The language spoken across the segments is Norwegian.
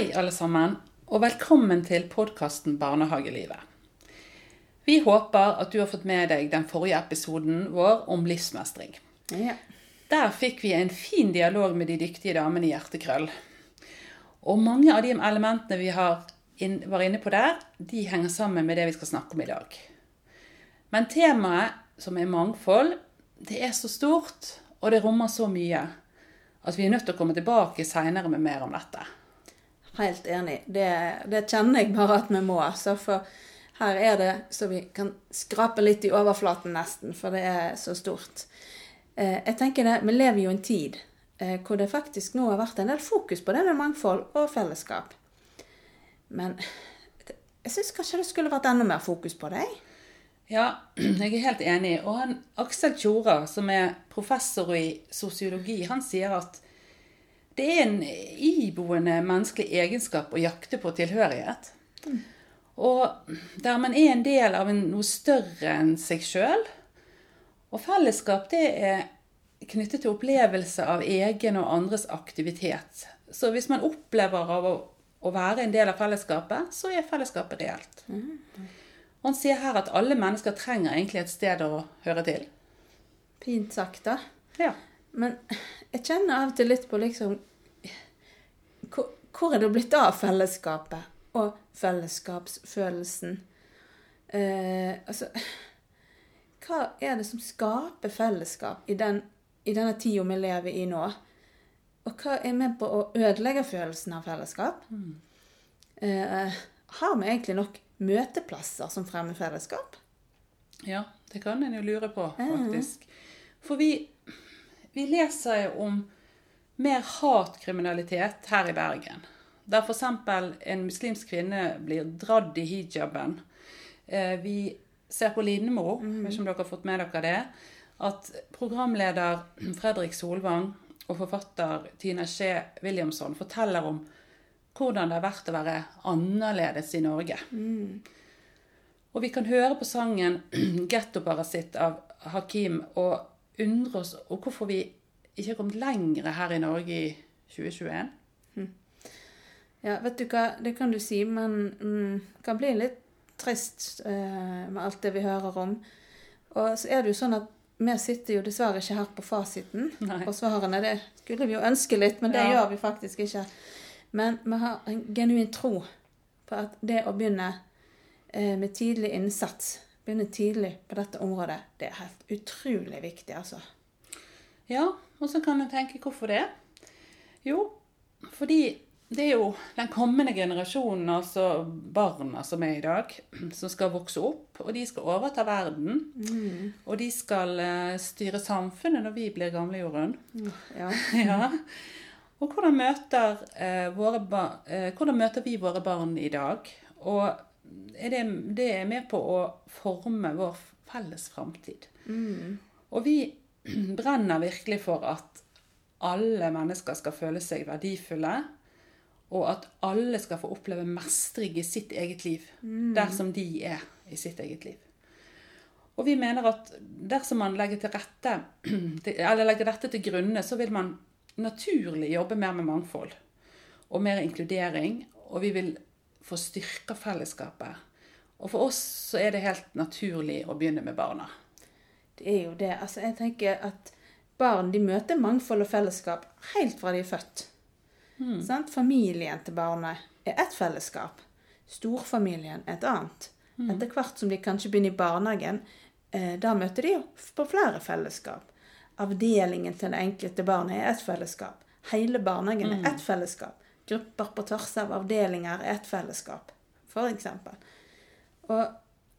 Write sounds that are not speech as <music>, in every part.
Hei, alle sammen, og velkommen til podkasten Barnehagelivet. Vi håper at du har fått med deg den forrige episoden vår om livsmestring. Ja. Der fikk vi en fin dialog med de dyktige damene i Hjertekrøll. Og mange av de elementene vi har inn, var inne på der, de henger sammen med det vi skal snakke om i dag. Men temaet, som er mangfold, det er så stort, og det rommer så mye, at vi er nødt til å komme tilbake seinere med mer om dette. Helt enig. Det, det kjenner jeg bare at vi må. Så for her er det så vi kan skrape litt i overflaten nesten, for det er så stort. Eh, jeg tenker det, Vi lever jo i en tid eh, hvor det faktisk nå har vært en del fokus på det med mangfold og fellesskap. Men jeg syns kanskje det skulle vært enda mer fokus på det. Ja, <clears throat> jeg er helt enig. Og han, Aksel Tjora, som er professor i sosiologi, han sier at det er en iboende menneskelig egenskap å jakte på tilhørighet. Og der man er en del av en, noe større enn seg sjøl. Og fellesskap det er knyttet til opplevelse av egen og andres aktivitet. Så hvis man opplever av å, å være en del av fellesskapet, så er fellesskapet reelt. Og han sier her at alle mennesker trenger egentlig et sted å høre til. Fint sagt, da. Ja. Men jeg kjenner av og til litt på liksom Hvor, er det blitt av fellesskapet og fellesskapsfølelsen? Eh, altså Hva er det som skaper fellesskap i, den, i denne tida vi lever i nå? Og hva er med på å ødelegge følelsen av fellesskap? Eh, har vi egentlig nok møteplasser som fremmer fellesskap? Ja, det kan en jo lure på, faktisk. For vi, vi leser jo om mer hatkriminalitet her i Bergen. Der f.eks. en muslimsk kvinne blir dradd i hijaben. Eh, Vi ser på Lindmo, hvis ikke dere har fått med dere det, at programleder Fredrik Solvang og forfatter Tina Skje Williamson forteller om hvordan det har vært å være annerledes i Norge. Og vi kan høre på sangen <clears throat> 'Gettoparasitt' av Hakim og undre oss over hvorfor vi ikke har kommet lenger her i Norge i 2021. Ja, vet du hva, det kan du si, men mm, kan bli litt trist eh, med alt det vi hører om. Og så er det jo sånn at vi sitter jo dessverre ikke her på fasiten Nei. på svarene. Det skulle vi jo ønske litt, men det Ja. gjør vi faktisk ikke. Men vi har en genuin tro på at det å begynne eh, med tidlig innsats, begynne tidlig på dette området, det er helt utrolig viktig, altså. Ja, og så kan en tenke hvorfor det? Jo, fordi det er jo den kommende generasjonen, altså barna som er i dag, som skal vokse opp, og de skal overta verden. Og de skal eh, styre samfunnet når vi blir gamle, Jorunn. Ja. <laughs> Ja. Og hvordan møter, eh, eh, hvordan møter vi våre barn i dag? Og er det, det er med på å forme vår felles framtid. Og vi <clears throat> brenner virkelig for at alle mennesker skal føle seg verdifulle, og at alle skal få oppleve mestring i sitt eget liv, dersom de er i sitt eget liv. Og vi mener at dersom man legger til rette, <clears throat> eller legger dette til grunne, så vil man naturlig jobbe mer med mangfold og mer inkludering, og vi vil få styrka fellesskapet. Og for oss så er det helt naturlig å begynne med barna. Det er jo det. Altså, jeg tenker at barn de møter mangfold og fellesskap helt fra de er født. Sant? Familien til barnet er ett fellesskap. Storfamilien er et annet. Etter hvert som de kanskje begynner i barnehagen, eh, da møter de jo på flere fellesskap. Avdelingen til det enkelte barnet er ett fellesskap. Hele barnehagen er ett fellesskap. Grupper på tvers av avdelinger er ett fellesskap, eksempel. Og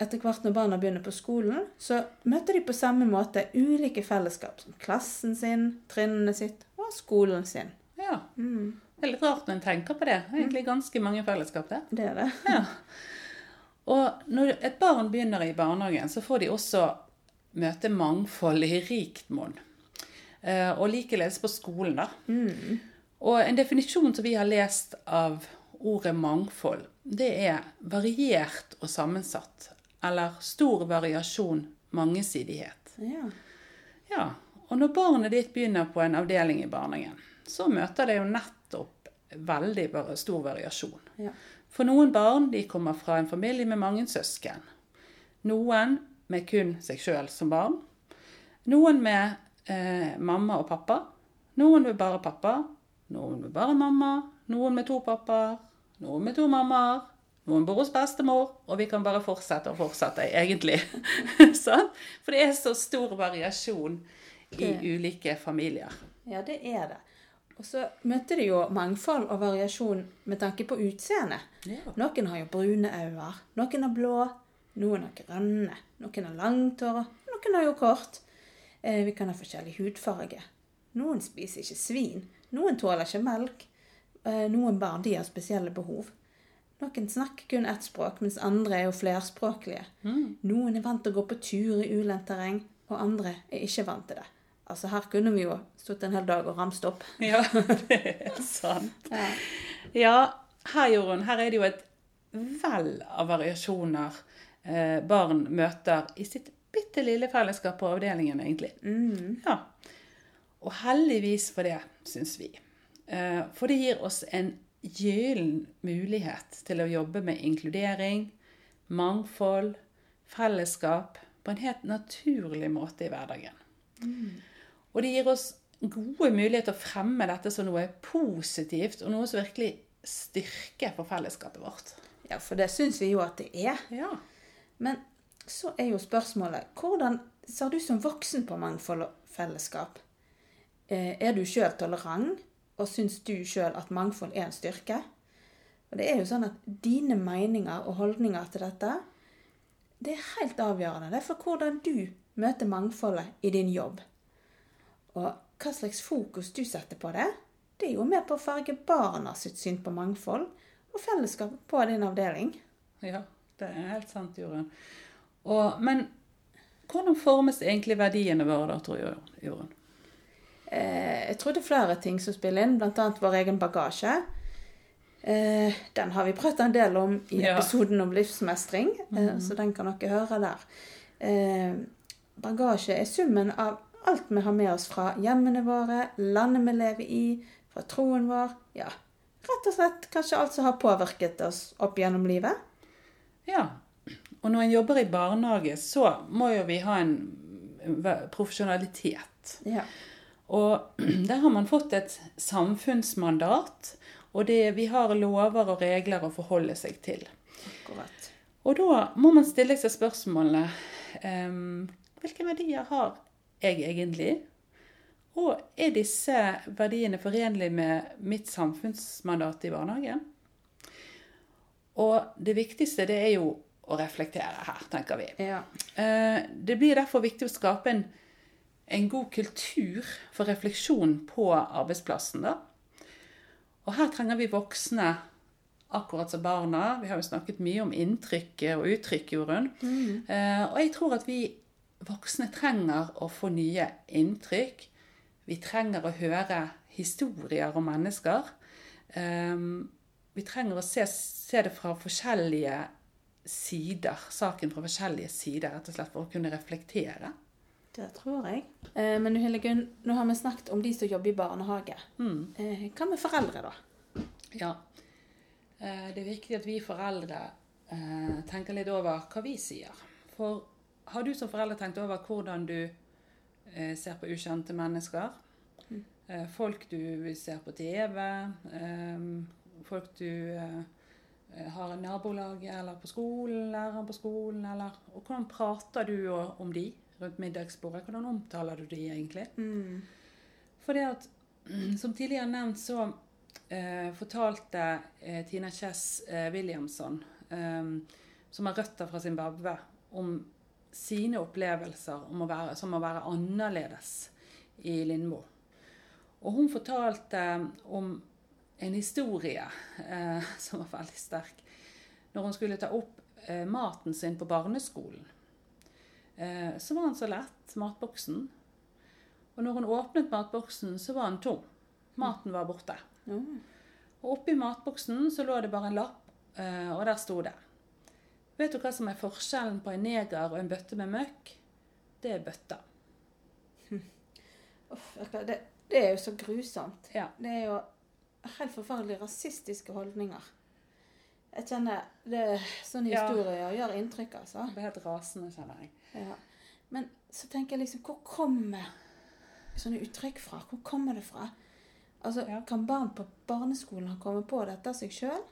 etter hvert når barna begynner på skolen, så møter de på samme måte ulike fellesskap. Som klassen sin, trinnene sitt og skolen sin. Ja. Det er litt rart når en tenker på det. Det er egentlig ganske mange fellesskap, det. Det er det. Ja. Og når et barn begynner i barnehagen, så får de også møte mangfold i rikt monn. Eh, Og likeledes på skolen, da. Og en definisjon som vi har lest av ordet mangfold, det er variert og sammensatt. Eller stor variasjon, mangesidighet. Ja. Ja, og når barnet ditt begynner på en avdeling i barnehagen, så møter det jo nettopp veldig stor variasjon. Ja. For noen barn de kommer fra en familie med mange søsken. Noen med kun seg sjøl som barn. Noen med eh, mamma og pappa. Noen med bare pappa. Noen med bare mamma. Noen med to pappaer. Noen med to mammaer. Noen bor hos bestemor. Og vi kan bare fortsette og fortsette, egentlig. <laughs> For det er så stor variasjon i Det- ulike familier. Ja, det er det. Og så møter de jo mangfold og variasjon med tanke på utseende. Ja. Noen har jo brune øyne, noen har blå, noen har grønne, noen har langt hår, noen har jo kort. Eh, vi kan ha forskjellig hudfarge. Noen spiser ikke svin, noen tåler ikke melk. Eh, noen barn de har spesielle behov. Noen snakker kun ett språk, mens andre er jo flerspråklige. Noen er vant til å gå på tur i ulendt terreng, og andre er ikke vant til det. Altså Her kunne vi jo stått en hel dag og ramst opp. <laughs> Ja, det er sant. Ja. Ja, her, Jorunn, her er det jo et vell av variasjoner eh, barn møter i sitt bitte lille fellesskap på avdelingen, egentlig. Mm. Ja. Og heldigvis for det, syns vi. Eh, for det gir oss en gyllen mulighet til å jobbe med inkludering, mangfold, fellesskap på en helt naturlig måte i hverdagen. Og det gir oss gode muligheter å fremme dette som noe positivt, og noe som virkelig styrker for fellesskapet vårt. ja, for det syns vi jo at det er. Ja. Men så er jo spørsmålet hvordan ser du som voksen på mangfold og fellesskap? Eh, Er du sjøl tolerant, og syns du sjøl at mangfold er en styrke? Og det er jo sånn at dine meninger og holdninger til dette, det er helt avgjørende. Det er for hvordan du møter mangfoldet i din jobb. Og hva slags fokus du setter på det, det er jo med på å farge barna sitt syn på mangfold og fellesskap på din avdeling. Ja, det er helt sant, Jorunn. Men hvordan formes egentlig verdiene våre da, tror jeg, Jorunn? Eh, jeg tror det er flere ting som spiller inn, bl.a. vår egen bagasje. Eh, den har vi pratet en del om i episoden om livsmestring, eh, så den kan dere høre der. Eh, bagasje er summen av alt vi har med oss fra hjemmene våre, landet vi lever i, fra troen vår. Ja, rett og slett kanskje alt som har påvirket oss opp gjennom livet. Ja, og når en jobber i barnehage, så må jo vi ha en profesjonalitet. Ja. Og <clears throat> der har man fått et samfunnsmandat, og det, vi har lover og regler å forholde seg til. Akkurat. Og da må man stille seg spørsmålene um, Hvilke verdier har jeg egentlig? Og er disse verdiene forenlige med mitt samfunnsmandat i barnehagen? Og det viktigste det er jo å reflektere her, tenker vi. Ja. Eh, Det blir derfor viktig å skape en, en god kultur for refleksjon på arbeidsplassen. Da. Og her trenger vi voksne, akkurat som barna. Vi har jo snakket mye om inntrykk og uttrykk, Jorunn. Eh, Og jeg tror at vi voksne trenger å få nye inntrykk. Vi trenger å høre historier om mennesker. Eh, Vi trenger å se, se det fra forskjellige sider, saken fra forskjellige sider, rett og slett for å kunne reflektere. Det tror jeg. Eh, men Hildegunn, nå har vi snakket om de som jobber i barnehage. Mm. Eh, hva med foreldre, da? Ja. Eh, Det er viktig at vi foreldre eh, tenker litt over hva vi sier. For har du som forelder tenkt over hvordan du eh, ser på ukjente mennesker? Eh, Folk du ser på TV, folk du eh, har i nabolaget eller på skolen, læreren på skolen, eller Og hvordan prater du om de rundt middagsbordet? Hvordan omtaler du de egentlig? For det at, <clears throat> som tidligere nevnt, så eh, fortalte eh, Tina Chess eh, Williamson, eh, som har røtter fra Zimbabwe, om sine opplevelser om å være, som å være annerledes i Lindmo. Og hun fortalte om en historie eh, <laughs> som var veldig sterk, når hun skulle ta opp eh, maten sin på barneskolen. Eh, så var den så lett, matboksen. Og når hun åpnet matboksen, så var den tom. Maten var borte. Og oppi matboksen så lå det bare en lapp, eh, og der sto det Vet du hva som er forskjellen på en neger og en bøtte med møkk? Det er bøtta. <laughs> Uff, det, det er jo så grusomt. Ja. Det er jo helt forferdelig rasistiske holdninger. Jeg kjenner det, Sånne Ja. historier gjør inntrykk, altså. Jeg er helt rasende, kjenner jeg. Ja. Men så tenker jeg liksom Hvor kommer sånne uttrykk fra? Hvor kommer det fra? Altså, Ja. Kan barn på barneskolen ha kommet på dette av seg sjøl?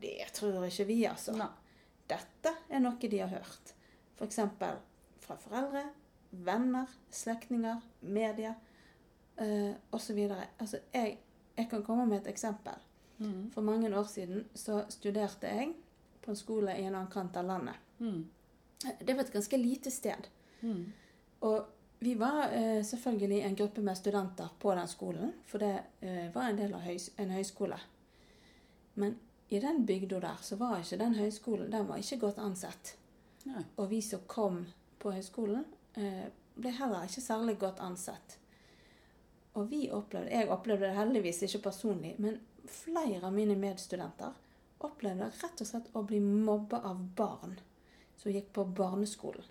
Det tror ikke vi, altså. Nei. Dette er noe de har hørt. F.eks. fra foreldre, venner, slektninger, media øh, osv. Altså, jeg, jeg kan komme med et eksempel. Mm. For mange år siden så studerte jeg på en skole i en annen kant av landet. Mm. Det var et ganske lite sted. Mm. Og vi var eh, selvfølgelig en gruppe med studenter på den skolen, for det eh, var en del av høys en høyskole. Men i den bygda der så var ikke den høyskolen den var ikke godt ansett. Nei. Og vi som kom på høyskolen, eh, ble heller ikke særlig godt ansett. Og vi opplevde, jeg opplevde det heldigvis ikke personlig, men flere av mine medstudenter opplevde rett og slett å bli mobba av barn som gikk på barneskolen.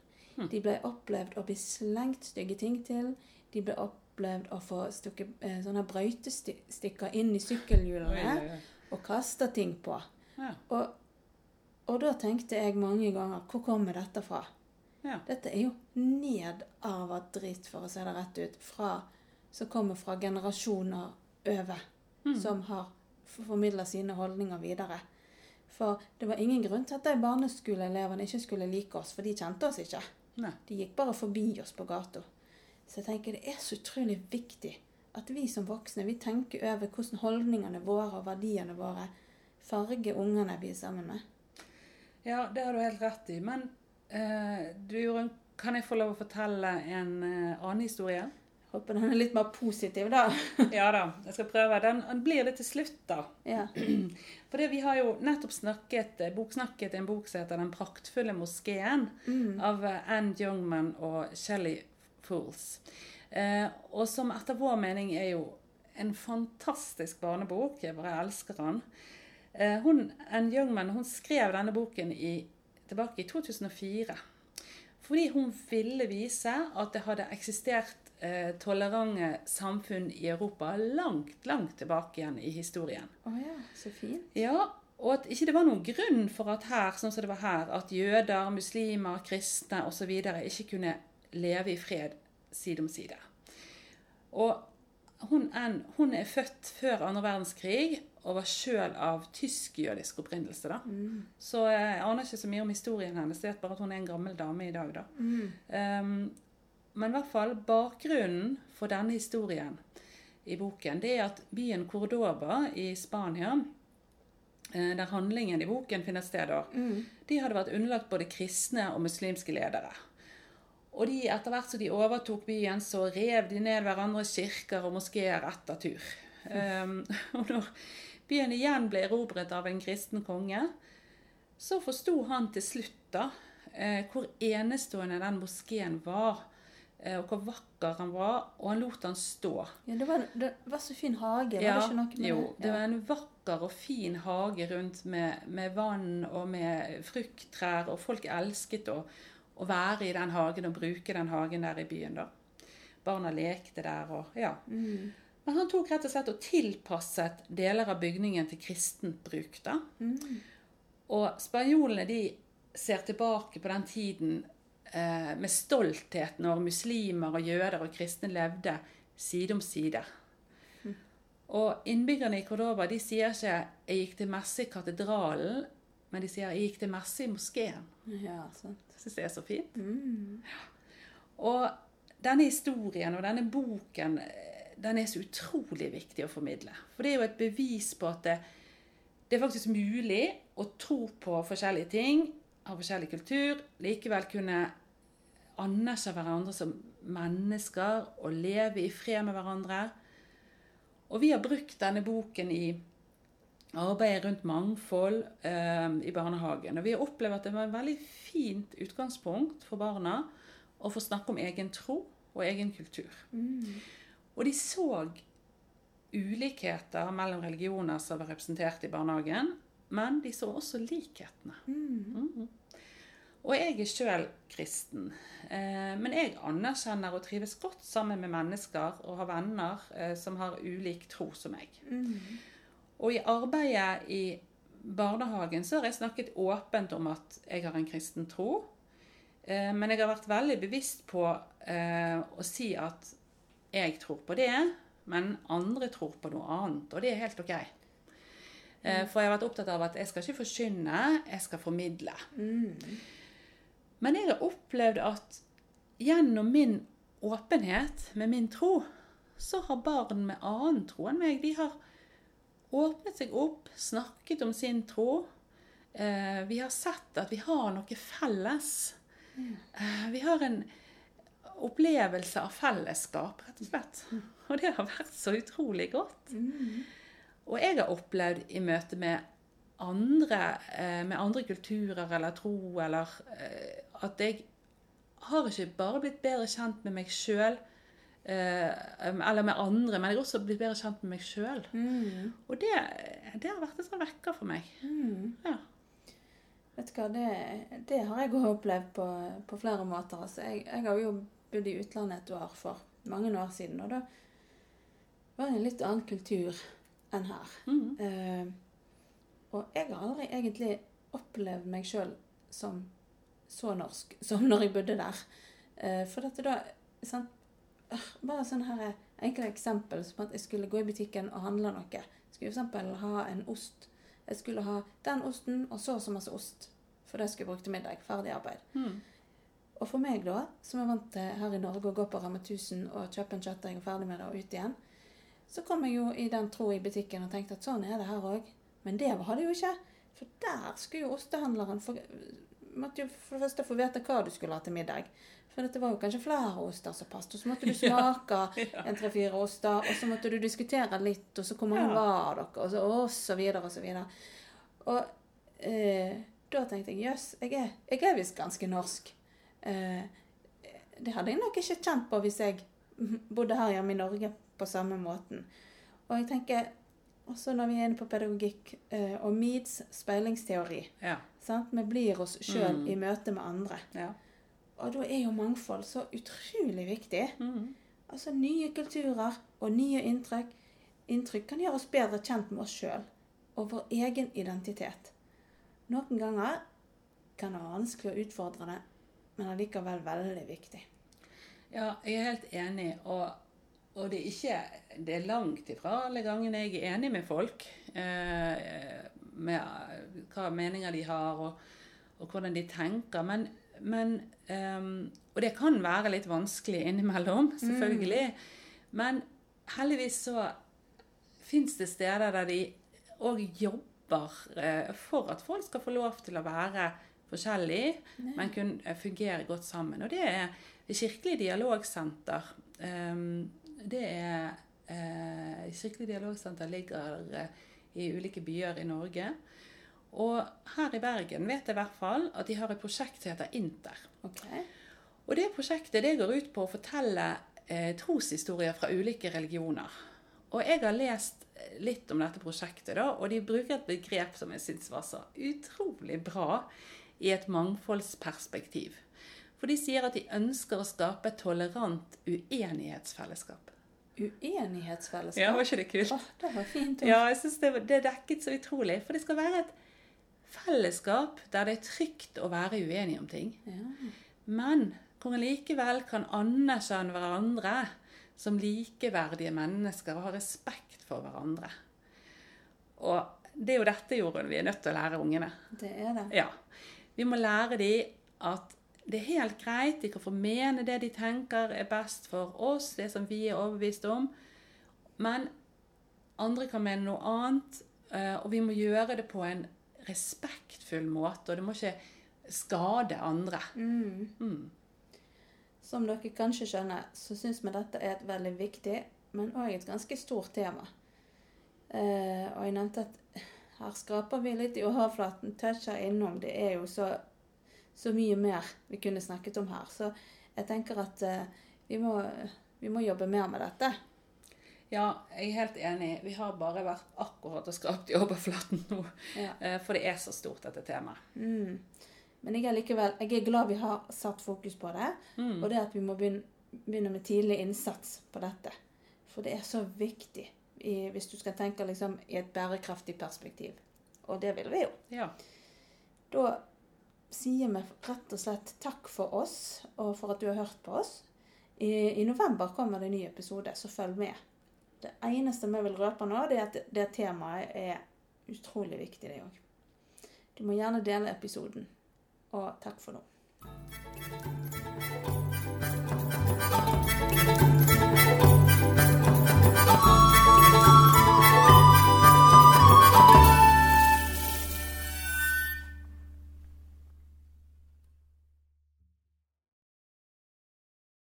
De ble opplevd å bli slengt stygge ting til. De ble opplevd å få stukket eh, sånne brøytestikker inn i sykkelhjulene og kaste ting på. Ja. Og, og da tenkte jeg mange ganger Hvor kommer dette fra? Ja. Dette er jo nedarva dritt, for å si det rett ut, fra, som kommer fra generasjoner over, Mm. som har formidla sine holdninger videre. For det var ingen grunn til at de barneskoleelevene ikke skulle like oss, for de kjente oss ikke. Nei. De gikk bare forbi oss på gata. Så jeg tenker det er så utrolig viktig at vi som voksne vi tenker over hvordan holdningene våre og verdiene våre farger ungene vi er sammen med. Ja, det har du helt rett i. Men eh, du Jorunn, kan jeg få lov å fortelle en eh, annen historie? Håper den er litt mer positiv, da. <laughs> Ja da, jeg skal prøve. Den den blir det til slutt, da. Ja. <clears throat> For vi har jo nettopp snakket, eh, boksnakket en bok som heter 'Den praktfulle moskeen' av eh, Anne Youngman og Shelley Fools. Eh, og som etter vår mening er jo en fantastisk barnebok. Jeg bare elsker den. Eh, hun, Anne Youngman hun skrev denne boken i, tilbake i 2004. Fordi hun ville vise at det hadde eksistert eh, tolerante samfunn i Europa langt, langt tilbake igjen i historien. Oh ja, så fint. Ja, og at ikke det var noen grunn for at her, sånn som det var her, at jøder, muslimer, kristne osv. ikke kunne leve i fred side om side. Og hun, en, hun er født før andre verdenskrig og var sjøl av tysk-jødisk opprinnelse. da. Så jeg aner ikke så mye om historien hennes. Det er bare at hun er en gammel dame i dag. da. Um, men i hvert fall bakgrunnen for denne historien i boken, det er at byen Cordoba i Spania, eh, der handlingen i boken finner sted, mm. de hadde vært underlagt både kristne og muslimske ledere. Og de, etter hvert som de overtok byen, så rev de ned hverandres kirker og moskeer etter tur. Um, <laughs> og når byen igjen ble erobret av en kristen konge, så forsto han til slutt da eh, hvor enestående den moskeen var, og hvor vakker han var, og han lot han stå. Ja, det var, det var så fin hage, var det ikke noe med jo, det? det var en vakker og fin hage rundt med, med vann og med frukttrær, og folk elsket å, å være i den hagen og bruke den hagen der i byen. da. Barna lekte der og ja. Mm. Men han tok rett og slett og tilpasset deler av bygningen til kristent bruk. da. Mm. Og spanjolene de ser tilbake på den tiden eh, med stolthet når muslimer og jøder og kristne levde side om side. Og innbyggerne i Cordoba de sier ikke 'jeg gikk til messe i katedralen', men de sier 'jeg gikk til messe i moskeen'. Ja, sant. Syns det er så fint. Mm. Og denne historien og denne boken eh, den er så utrolig viktig å formidle. For det er jo et bevis på at det, det er faktisk mulig å tro på forskjellige ting, ha forskjellig kultur, likevel kunne anerkjenne hverandre som mennesker og leve i fred med hverandre. Og vi har brukt denne boken i arbeidet rundt mangfold eh, i barnehagen. Og vi har opplevd at det var et veldig fint utgangspunkt for barna å få snakke om egen tro og egen kultur. Og de så ulikheter mellom religioner som var representert i barnehagen, men de så også likhetene. Mhm. Og jeg er sjøl kristen. Eh, men jeg anerkjenner og trives godt sammen med mennesker og har venner eh, som har ulik tro som meg. Og i arbeidet i barnehagen så har jeg snakket åpent om at jeg har en kristen tro. Eh, men jeg har vært veldig bevisst på å si at jeg tror på det, men andre tror på noe annet. Og det er helt ok. Eh, For jeg har vært opptatt av at jeg skal ikke forkynne, jeg skal formidle. Men jeg har opplevd at gjennom min åpenhet med min tro, så har barn med annen tro enn meg, de har åpnet seg opp, snakket om sin tro. Eh, vi har sett at vi har noe felles. Eh, vi har en opplevelse av fellesskap, rett og slett. Og det har vært så utrolig godt. Og jeg har opplevd i møte med andre, eh, med andre kulturer eller tro, eller at jeg har ikke bare blitt bedre kjent med meg sjøl, eller med andre, men jeg har også blitt bedre kjent med meg sjøl. Og det, det har vært en sånn vekker for meg. Ja. Vet du hva, det, det har jeg òg opplevd på, på flere måter. Altså, jeg, jeg har jo bodd i utlandet et år for mange år siden, og da var det en litt annen kultur enn her. Mm. Eh, og jeg har aldri egentlig opplevd meg sjøl som så norsk som når jeg bodde der. Eh, for dette da sant? øh, Bare sånn her enkle eksempel som at jeg skulle gå i butikken og handle noe. Jeg skulle eksempel ha en ost. Jeg skulle ha den osten og så og så masse ost. For det skulle jeg bruke til middag. Ferdig arbeid. Mm. Og for meg, da, som er vant til her i Norge å gå på Rema 1000 og kjøpe en kjøttdeig og ferdig med det og ut igjen, så kom jeg jo i den tro i butikken og tenkte at sånn er det her òg. Men det var det jo ikke. For der skulle jo ostehandleren få, måtte jo for det første få vite hva du skulle ha til middag. For dette var jo kanskje flere oster som passet. Og så måtte du <laughs> smake <laughs> en tre-fire oster, og så måtte du diskutere litt, og så hvor mange Ja. var dere, og så, og så videre og så videre. Og eh, da tenkte jeg jøss, jeg er, jeg er visst ganske norsk. Eh, det hadde jeg nok ikke kjent på hvis jeg bodde her hjemme i Norge på samme måten. Og jeg tenker, også når vi er inne på pedagogikk eh, og Meads speilingsteori, Ja. sant? vi blir oss sjøl Mm. i møte med andre. ja. Og da er jo mangfold så utrolig viktig. Mm. Altså nye kulturer og nye inntrykk, inntrykk kan gjøre oss bedre kjent med oss sjøl og vår egen identitet. Noen ganger kan det være vanskelig og utfordrende, men allikevel veldig viktig. Ja, jeg er helt enig. Og, og det er ikke Det er langt ifra alle gangene jeg er enig med folk. Eh, med hva meninger de har, og, og hvordan de tenker. Men, men ehm, Og det kan være litt vanskelig innimellom, selvfølgelig. Men heldigvis så fins det steder der de òg jobber eh, for at folk skal få lov til å være forskjellige, men kunne eh, fungere godt sammen. Og det er Kirkelig dialogsenter. ehm, det er eh, Kirkelig dialogsenter ligger eh, i ulike byer i Norge. Og her i Bergen vet jeg i hvert fall at de har et prosjekt som heter Inter. Okay. Og det prosjektet det går ut på å fortelle eh, troshistorier fra ulike religioner. Og jeg har lest litt om dette prosjektet, da, og de bruker et begrep som jeg syns var så utrolig bra i et mangfoldsperspektiv. For de sier at de ønsker å skape et tolerant uenighetsfellesskap. Uenighetsfellesskap. Ja, var ikke det kult? Oh, det var fint. Ja, jeg synes det, det er dekket så utrolig. For det skal være et fellesskap der det er trygt å være uenig om ting. Ja. Men hvor en likevel kan anerkjenne hverandre som likeverdige mennesker og ha respekt for hverandre. Og det er jo dette, Jorunn, vi er nødt til å lære ungene. Det er det. Ja. Vi må lære dem at det er helt greit, de kan få mene det de tenker er best for oss, det som vi er overbevist om. Men andre kan mene noe annet, eh, og vi må gjøre det på en respektfull måte. Og det må ikke skade andre. Mm. Mm. Som dere kanskje skjønner, så syns vi dette er et veldig viktig, men òg et ganske stort tema. Eh, og jeg nevnte at her skraper vi litt i overflaten, toucher innom. Det er jo så, så mye mer vi kunne snakket om her. Så jeg tenker at eh, vi, må, vi må jobbe mer med dette. Ja, jeg er helt enig. Vi har bare vært akkurat og skrapt i overflaten nå. Ja. Eh, For det er så stort, dette temaet. Mm. Men jeg er likevel jeg er glad vi har satt fokus på det, Mm. og det at vi må begynne, begynne med tidlig innsats på dette. For det er så viktig i, hvis du skal tenke liksom, i et bærekraftig perspektiv. Og det vil vi jo. Ja. Da sier vi rett og slett takk for oss, og for at du har hørt på oss. I, I november kommer det en ny episode, så følg med. Det eneste vi vil røpe nå, det er at det temaet er utrolig viktig, det òg. Du må gjerne dele episoden. Og takk for nå.